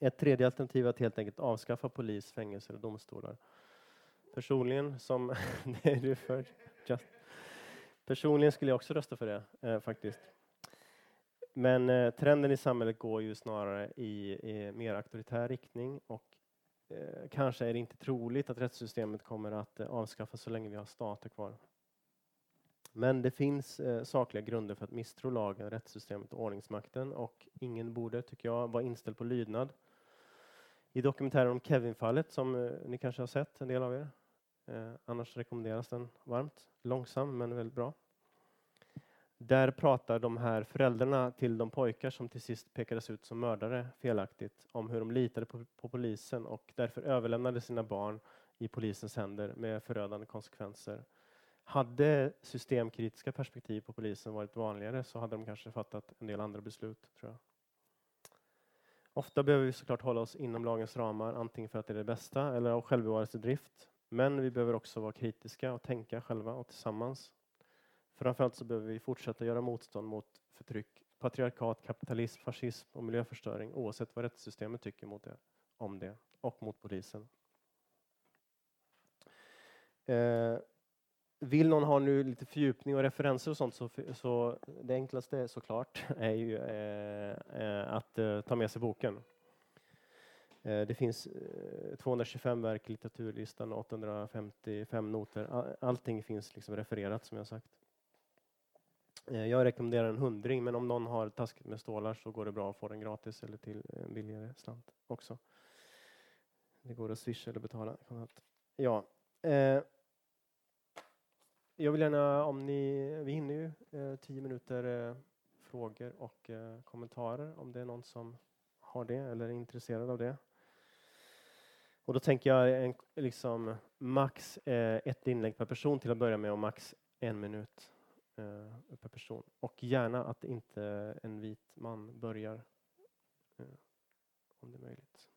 Ett tredje alternativ är att helt enkelt avskaffa polis, fängelser och domstolar. Personligen, som det du för, just. Personligen skulle jag också rösta för det, eh, faktiskt. Men eh, trenden i samhället går ju snarare i, i mer auktoritär riktning och eh, kanske är det inte troligt att rättssystemet kommer att eh, avskaffas så länge vi har stater kvar. Men det finns eh, sakliga grunder för att misstro lagen, rättssystemet och ordningsmakten och ingen borde, tycker jag, vara inställd på lydnad. I dokumentären om Kevin-fallet, som eh, ni kanske har sett, en del av er, eh, annars rekommenderas den varmt. Långsam, men väldigt bra. Där pratar de här föräldrarna till de pojkar som till sist pekades ut som mördare felaktigt om hur de litade på, på polisen och därför överlämnade sina barn i polisens händer med förödande konsekvenser. Hade systemkritiska perspektiv på polisen varit vanligare så hade de kanske fattat en del andra beslut, tror jag. Ofta behöver vi såklart hålla oss inom lagens ramar, antingen för att det är det bästa eller av självbevarelsedrift. Men vi behöver också vara kritiska och tänka själva och tillsammans. Framförallt så behöver vi fortsätta göra motstånd mot förtryck, patriarkat, kapitalism, fascism och miljöförstöring oavsett vad rättssystemet tycker mot det, om det och mot polisen. Eh, vill någon ha nu lite fördjupning och referenser och sånt så, så det enklaste såklart är ju eh, eh, att eh, ta med sig boken. Eh, det finns eh, 225 verk i litteraturlistan och 855 noter. Allting finns liksom refererat som jag sagt. Eh, jag rekommenderar en hundring, men om någon har taskigt med stålar så går det bra att få den gratis eller till en billigare slant också. Det går att swisha eller betala. Ja. Eh, jag vill gärna, om ni, vi hinner ju eh, tio minuter eh, frågor och eh, kommentarer om det är någon som har det eller är intresserad av det. Och då tänker jag en, liksom max ett inlägg per person till att börja med och max en minut per person. Och gärna att inte en vit man börjar, eh, om det är möjligt.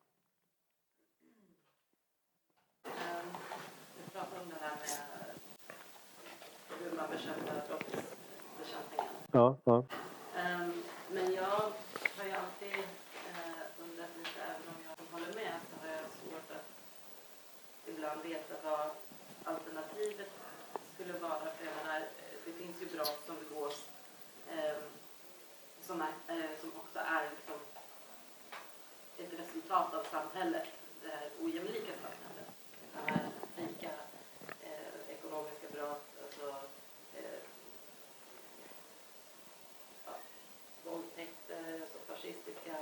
Ehm, Vi pratade om det här med hur man bekämpar brottsbekämpningen. Ja, ja. Ehm, Men jag har ju alltid eh, undrat lite, även om jag håller med, så har jag svårt att ibland veta vad alternativet skulle vara. För jag menar, eh, det finns ju brott som begås eh, som, är, eh, som också är liksom ett resultat av samhället, det här ojämlika samhället. Det här rika eh, ekonomiska brott, alltså eh, ja, våldtäkter, alltså fascistiska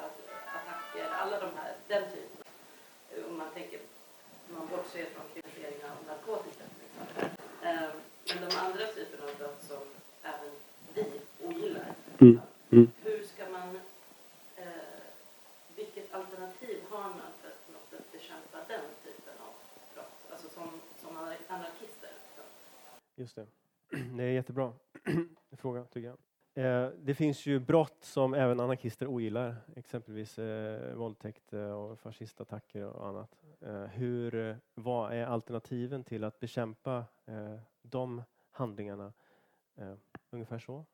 attacker, alla de här, den typen. Om man tänker, man bortser från kriminalisering av narkotika till exempel. Eh, men de andra typerna av brott som även vi ogillar, Mm, mm. hur ska man, eh, vilket alternativ har man för att på något sätt bekämpa den typen av brott? Alltså som, som anarkister. Just det. Det är jättebra fråga, tycker jag. Eh, det finns ju brott som även anarkister ogillar, exempelvis eh, våldtäkt eh, och fascistattacker och annat. Eh, hur, eh, vad är alternativen till att bekämpa eh, de handlingarna? Eh, ungefär så?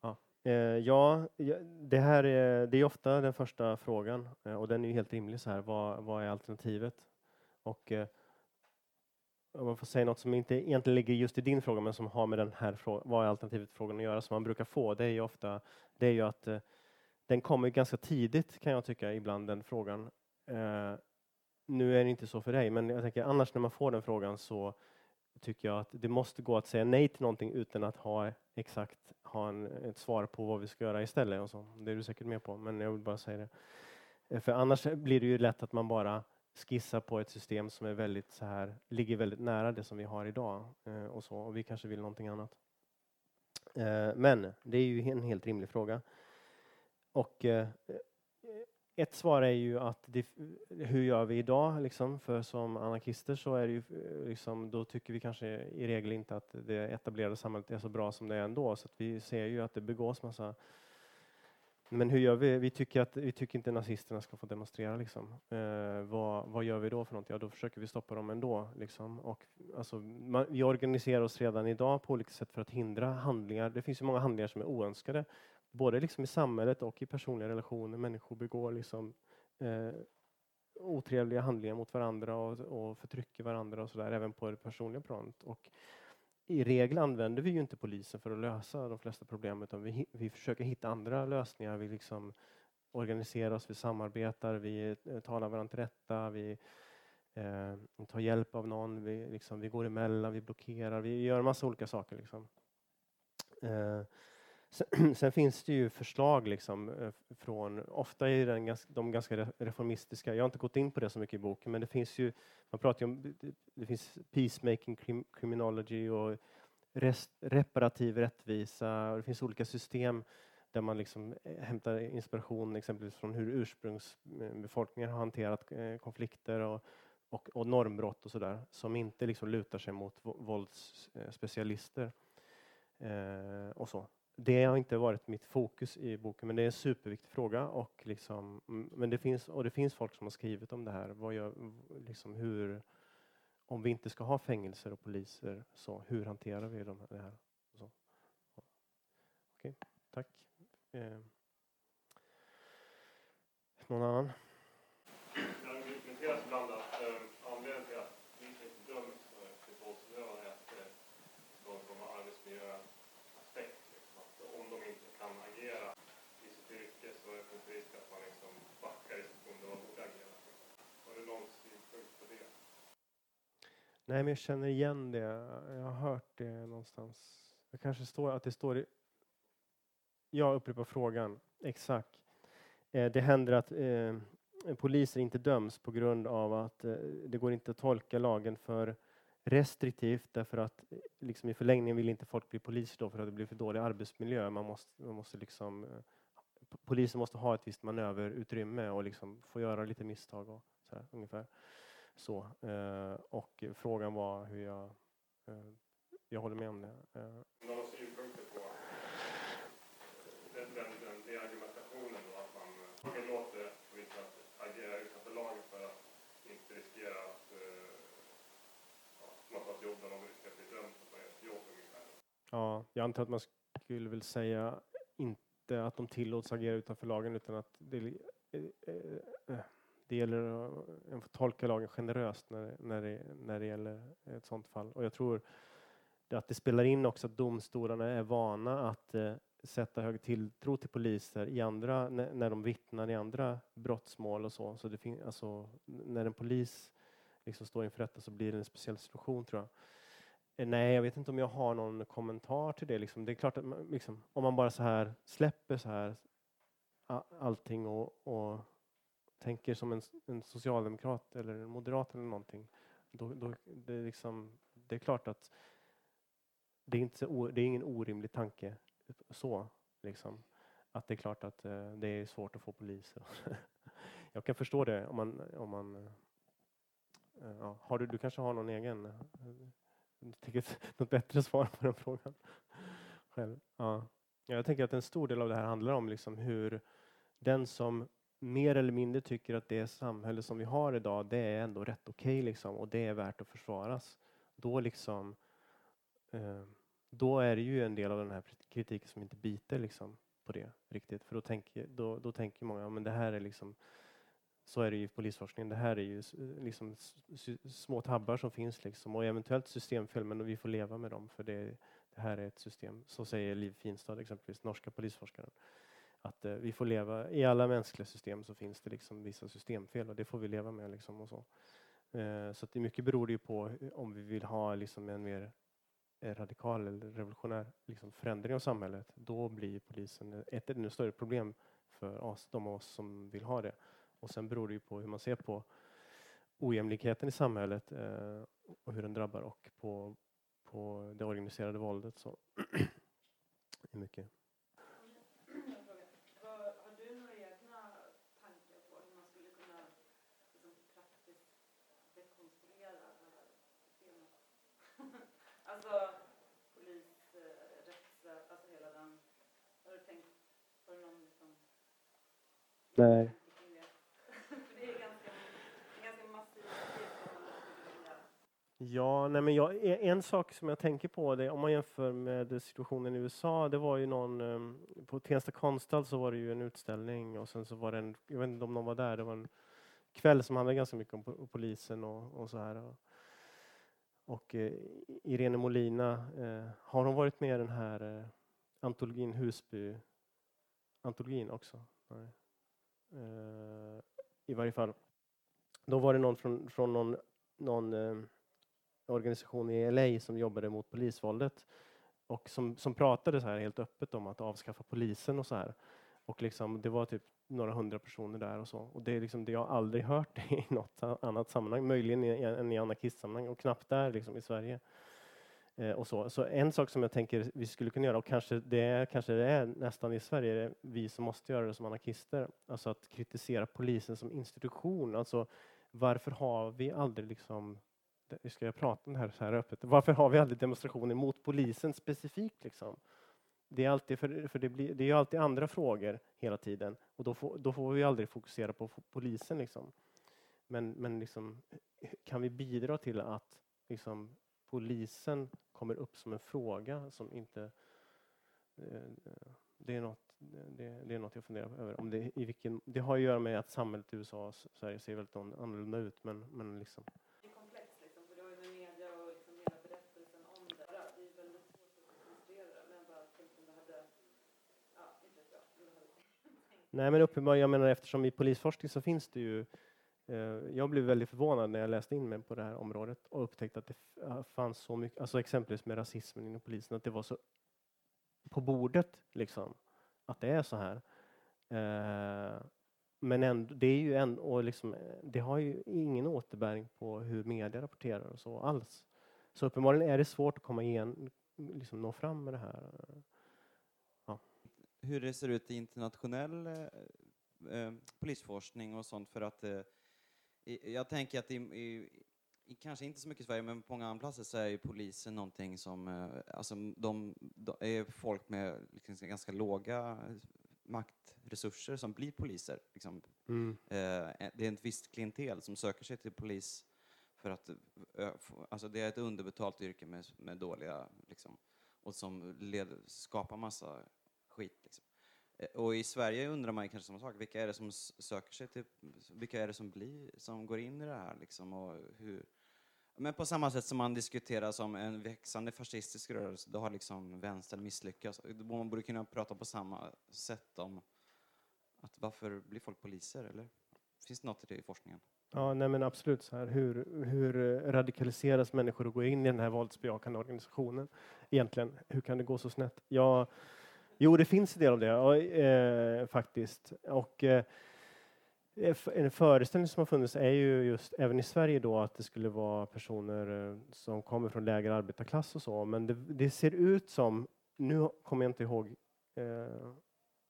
Ja, eh, ja ja, det här är, det är ofta den första frågan eh, och den är ju helt rimlig. så här. Vad, vad är alternativet? Och eh, om man får säga något som inte egentligen ligger just i din fråga, men som har med den här frågan, vad är alternativet frågan att göra, som man brukar få, det är ju ofta, det är ju att eh, den kommer ganska tidigt kan jag tycka ibland, den frågan. Eh, nu är det inte så för dig, men jag tänker annars när man får den frågan så tycker jag att det måste gå att säga nej till någonting utan att ha exakt ha en, ett svar på vad vi ska göra istället. Och så. Det är du säkert med på, men jag vill bara säga det. Eh, för annars blir det ju lätt att man bara skissar på ett system som är väldigt så här, ligger väldigt nära det som vi har idag. Eh, och, så, och vi kanske vill någonting annat. Eh, men det är ju en helt rimlig fråga. Och eh, ett svar är ju att det, hur gör vi idag? Liksom? För som anarkister så är det ju, eh, liksom, då tycker vi kanske i regel inte att det etablerade samhället är så bra som det är ändå. Så att vi ser ju att det begås massa men hur gör vi? Vi tycker, att, vi tycker inte nazisterna ska få demonstrera. Liksom. Eh, vad, vad gör vi då för något? Ja, då försöker vi stoppa dem ändå. Liksom. Och, alltså, man, vi organiserar oss redan idag på olika sätt för att hindra handlingar. Det finns ju många handlingar som är oönskade, både liksom i samhället och i personliga relationer. Människor begår liksom, eh, otrevliga handlingar mot varandra och, och förtrycker varandra och så där, även på det personliga planet. Och i regel använder vi ju inte polisen för att lösa de flesta problem utan vi, vi försöker hitta andra lösningar. Vi liksom organiserar oss, vi samarbetar, vi eh, talar varandra till rätta, vi eh, tar hjälp av någon, vi, liksom, vi går emellan, vi blockerar, vi gör en massa olika saker. Liksom. Eh, sen, sen finns det ju förslag liksom, eh, från, ofta är den ganska, de ganska reformistiska, jag har inte gått in på det så mycket i boken, men det finns ju, man pratar ju om, det, finns peacemaking criminology och rest, reparativ rättvisa, och det finns olika system där man liksom eh, hämtar inspiration exempelvis från hur ursprungsbefolkningen har hanterat eh, konflikter och, och, och normbrott och sådär, som inte liksom lutar sig mot våldsspecialister. Eh, och så. Det har inte varit mitt fokus i boken, men det är en superviktig fråga. Och, liksom, mm, men det finns, och det finns folk som har skrivit om det här. Vad gör, liksom hur, om vi inte ska ha fängelser och poliser, så hur hanterar vi de, det här? Så. Okej, tack. Eh. Någon annan? Det har argumenterats ibland att eh, anledningen till att polisen inte döms för till våldsutövare är att eh, någon form av arbetsmiljöaspekt. Liksom, att om de inte kan agera i sitt yrke så är det finns risk att man liksom backar i sekund där man borde agera. Har du någon synpunkt på det? Nej, men jag känner igen det. Jag har hört det någonstans. Det kanske står att det står i... Jag upprepar frågan. Exakt. Eh, det händer att eh, poliser inte döms på grund av att eh, det går inte att tolka lagen för restriktivt därför att eh, liksom i förlängningen vill inte folk bli poliser då för att det blir för dålig arbetsmiljö. Man måste, man måste liksom, eh, polisen måste ha ett visst manöverutrymme och liksom få göra lite misstag och så här, ungefär. Så, eh, och frågan var hur jag... Eh, jag håller med om det. Eh, Några synpunkter på den, den, den, den argumentationen då att man polisen att agera utanför lagen för att inte riskera att man tar ett jobb där någon riskerar att bli dömd för att man ett jobb ungefär. Ja, jag antar att man skulle väl säga inte att de tillåts agera utanför lagen utan att det, eh, eh, det gäller att tolka lagen generöst när, när, det, när det gäller ett sådant fall. Och jag tror att det spelar in också att domstolarna är vana att eh, sätta hög tilltro till poliser i andra, när, när de vittnar i andra brottsmål och så. så det fin, alltså, när en polis liksom står inför rätta så blir det en speciell situation tror jag. Eh, nej, jag vet inte om jag har någon kommentar till det. Liksom. Det är klart att man, liksom, om man bara så här släpper så här allting och, och tänker som en, en, socialdemokrat eller en moderat eller någonting. Då, då, det, är liksom, det är klart att det är, inte så, det är ingen orimlig tanke så. Liksom. Att det är klart att eh, det är svårt att få poliser. jag kan förstå det om man... Om man eh, ja. har du, du kanske har någon egen... Eh, något bättre svar på den frågan. Själv. Ja. Jag tänker att en stor del av det här handlar om liksom hur den som mer eller mindre tycker att det samhälle som vi har idag, det är ändå rätt okej okay, liksom, och det är värt att försvaras. Då liksom eh, då är det ju en del av den här kritiken som inte biter liksom på det riktigt. För då tänker, då, då tänker många, men det här är liksom så är det ju i polisforskningen. Det här är ju liksom små tabbar som finns liksom och eventuellt systemfel, men vi får leva med dem för det, det här är ett system. Så säger Liv Finstad, exempelvis, norska polisforskaren. Att eh, vi får leva, i alla mänskliga system så finns det liksom vissa systemfel och det får vi leva med. Liksom och så. Eh, så att det mycket beror ju på om vi vill ha liksom en mer eh, radikal eller revolutionär liksom förändring av samhället, då blir polisen ett ännu större problem för oss, de av oss som vill ha det. Och sen beror det ju på hur man ser på ojämlikheten i samhället eh, och hur den drabbar och på, på det organiserade våldet. Så. det är mycket. Nej. Ja, nej men jag, en sak som jag tänker på, det, om man jämför med situationen i USA, det var ju någon, ehm, på Tensta konstnärsstad så var det ju en utställning och sen så var det en, jag vet inte om någon var där, det var en kväll som handlade ganska mycket om polisen och, och så här. Och, och eh, Irene Molina, eh, har hon varit med i den här eh, antologin Husby, antologin också? Nej. Eh, I varje fall. Då var det någon från, från någon, någon eh, organisation i LA som jobbade mot polisvåldet och som, som pratade så här helt öppet om att avskaffa polisen och så här. Och liksom, det var typ några hundra personer där och så. Och det är liksom det jag aldrig hört i något annat sammanhang, möjligen än i anarkistsammanhang och knappt där liksom i Sverige. Eh, och så. så en sak som jag tänker vi skulle kunna göra, och kanske det är, kanske det är nästan i Sverige, är vi som måste göra det som anarkister, alltså att kritisera polisen som institution. Alltså varför har vi aldrig liksom Ska jag prata om det här så här öppet? Varför har vi aldrig demonstrationer mot polisen specifikt? Liksom? Det är, alltid för, för det, blir, det är ju alltid andra frågor hela tiden och då får, då får vi aldrig fokusera på polisen. Liksom. Men, men liksom, eh, kan vi bidra till att liksom, polisen kommer upp som en fråga som inte... Eh, det är något, det, det är något jag funderar över. Om det, i vilken, det har att göra med att samhället i USA och Sverige ser väldigt annorlunda ut. Men, men liksom. Det är komplext, liksom, för det har ju med media och liksom hela berättelsen om det. Det är väldigt svårt att illustrera det, men jag bara tänkte om det hade... Ja, inte vet jag. Nej, men uppenbarligen, jag menar eftersom i polisforskning så finns det ju Eh, jag blev väldigt förvånad när jag läste in mig på det här området och upptäckte att det fanns så mycket, alltså exempelvis med rasismen inom polisen, att det var så på bordet liksom, att det är så här. Eh, men ändå, det är ju en, och liksom, det har ju ingen återbäring på hur media rapporterar och så alls. Så uppenbarligen är det svårt att komma igen, liksom nå fram med det här. Hur det ser ut i internationell eh, eh, polisforskning och sånt för att eh, jag tänker att i, i, i, kanske inte så mycket i Sverige, men på många andra platser så är ju polisen någonting som, eh, alltså de, de är folk med liksom ganska låga maktresurser som blir poliser. Liksom. Mm. Eh, det är ett visst klientel som söker sig till polis för att alltså det är ett underbetalt yrke med, med dåliga, liksom, och som led, skapar massa skit. Liksom. Eh, och i Sverige undrar man kanske samma sak. Vilka är det som söker sig till, vilka är det som blir, som går in i det här liksom och hur, men på samma sätt som man diskuterar som en växande fascistisk rörelse, då har liksom vänstern misslyckats. Man borde kunna prata på samma sätt om att varför blir folk poliser, eller? Finns det något i det i forskningen? Ja, nej men absolut. Så här, hur, hur radikaliseras människor och går in i den här våldsbejakande organisationen? Egentligen, hur kan det gå så snett? Jag jo, det finns en del av det, och, eh, faktiskt. Och eh, eh, en föreställning som har funnits är ju just, även i Sverige då, att det skulle vara personer eh, som kommer från lägre arbetarklass och så, men det, det ser ut som, nu kommer jag inte ihåg eh,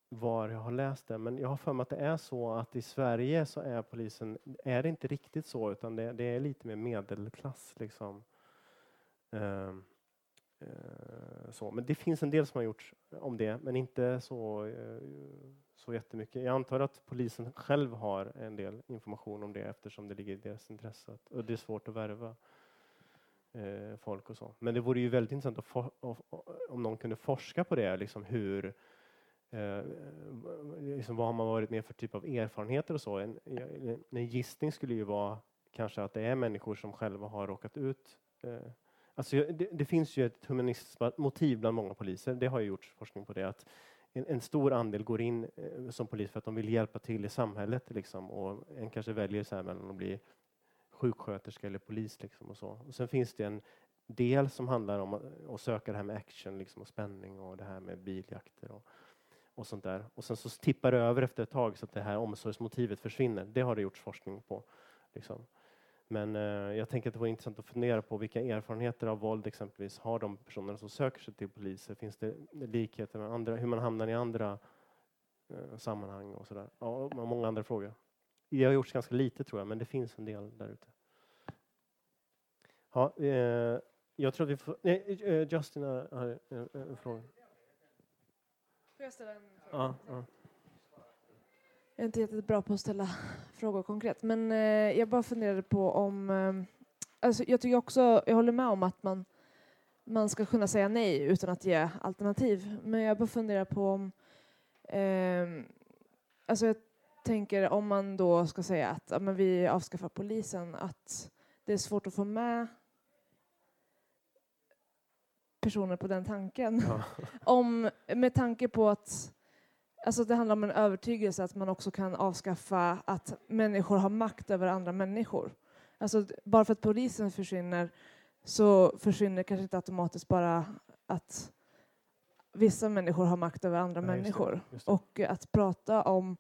var jag har läst det, men jag har för mig att det är så att i Sverige så är polisen, är det inte riktigt så, utan det, det är lite mer medelklass liksom. Eh, Eh, så. Men det finns en del som har gjorts om det, men inte så eh, så jättemycket. Jag antar att polisen själv har en del information om det eftersom det ligger i deras intresse. Och det är svårt att värva eh, folk och så. Men det vore ju väldigt intressant att for, om någon kunde forska på det, liksom hur eh, liksom vad har man varit med för typ av erfarenheter och så. En, en gissning skulle ju vara kanske att det är människor som själva har råkat ut eh, Alltså det, det, finns ju ett humanistiskt motiv bland många poliser, det har ju gjorts forskning på det, att en, en, stor andel går in eh, som polis för att de vill hjälpa till i samhället. Liksom, och en kanske väljer så här mellan att bli sjuksköterska eller polis. Liksom, och så. Och sen finns det en del som handlar om att, att söka det här med action liksom, och spänning och det här med biljakter och, och sånt där. Och sen så tippar det över efter ett tag så att det här omsorgsmotivet försvinner. Det har det gjorts forskning på. Liksom. Men eh, jag tänker att det vore intressant att fundera på vilka erfarenheter av våld exempelvis har de personerna som söker sig till poliser? Finns det likheter med andra, hur man hamnar i andra eh, sammanhang och sådär? Ja, och många andra frågor. Det har gjorts ganska lite tror jag, men det finns en del där ute. Ja, eh, jag tror att vi får... Nej, eh, Justin har en, en fråga. Får jag ställa en fråga? Ja, ja. Jag är inte jättebra på att ställa frågor konkret, men eh, jag bara funderade på om... Eh, alltså jag tycker också, jag håller med om att man, man ska kunna säga nej utan att ge alternativ, men jag bara funderar på om... Eh, alltså jag tänker om man då ska säga att ja, men vi avskaffar polisen, att det är svårt att få med personer på den tanken. Ja. om, med tanke på att Alltså det handlar om en övertygelse att man också kan avskaffa att människor har makt över andra människor. Alltså bara för att polisen försvinner så försvinner kanske inte automatiskt bara att vissa människor har makt över andra Nej, människor. Just det, just det. Och att prata om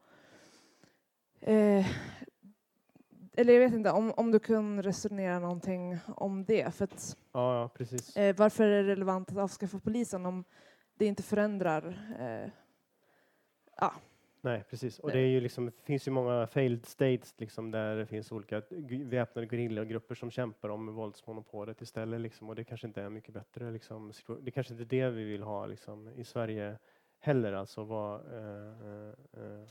eh, eller jag vet inte, om, om du kan resonera någonting om det. För att, ja, ja, precis. Eh, varför är det relevant att avskaffa polisen om det inte förändrar eh, ja. Nej, precis. Och det är ju liksom, finns ju många failed states liksom, där det finns olika väpnade gerillagrupper som kämpar om våldsmonopolet istället. Liksom, och det kanske inte är mycket bättre. Liksom, det kanske inte är det vi vill ha liksom, i Sverige heller. Alltså, vad, eh, eh,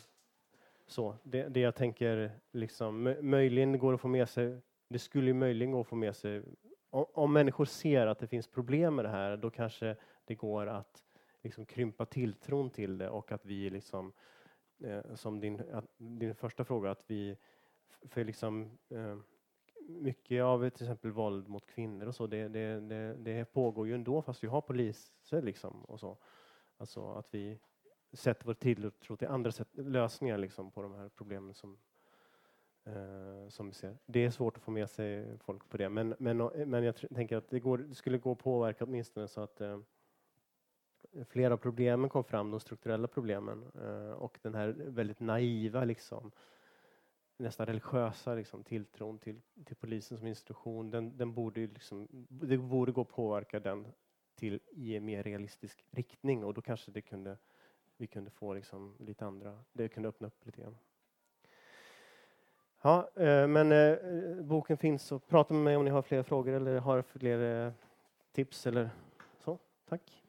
så. Det, det jag tänker, liksom, möjligen går att få med sig, det skulle ju möjligen gå att få med sig, om, om människor ser att det finns problem med det här, då kanske det går att liksom krympa tilltron till det och att vi liksom, eh, som din, att, din första fråga, att vi för liksom eh, mycket av till exempel våld mot kvinnor och så, det, det, det, det pågår ju ändå fast vi har poliser liksom och så. Alltså att vi sätter vår tilltro till andra sätt, lösningar liksom på de här problemen som, eh, som vi ser. Det är svårt att få med sig folk på det, men, men, eh, men jag tänker att det, går, det skulle gå att påverka åtminstone så att eh, flera av problemen kom fram, de strukturella problemen. Eh, och den här väldigt naiva liksom, nästan religiösa liksom, tilltron till, till polisen som institution, den, den borde ju liksom, det borde gå att påverka den till i en mer realistisk riktning och då kanske det kunde, vi kunde få liksom lite andra, det kunde öppna upp lite grann. Ja, eh, men eh, boken finns och prata med mig om ni har fler frågor eller har fler eh, tips eller så. Tack.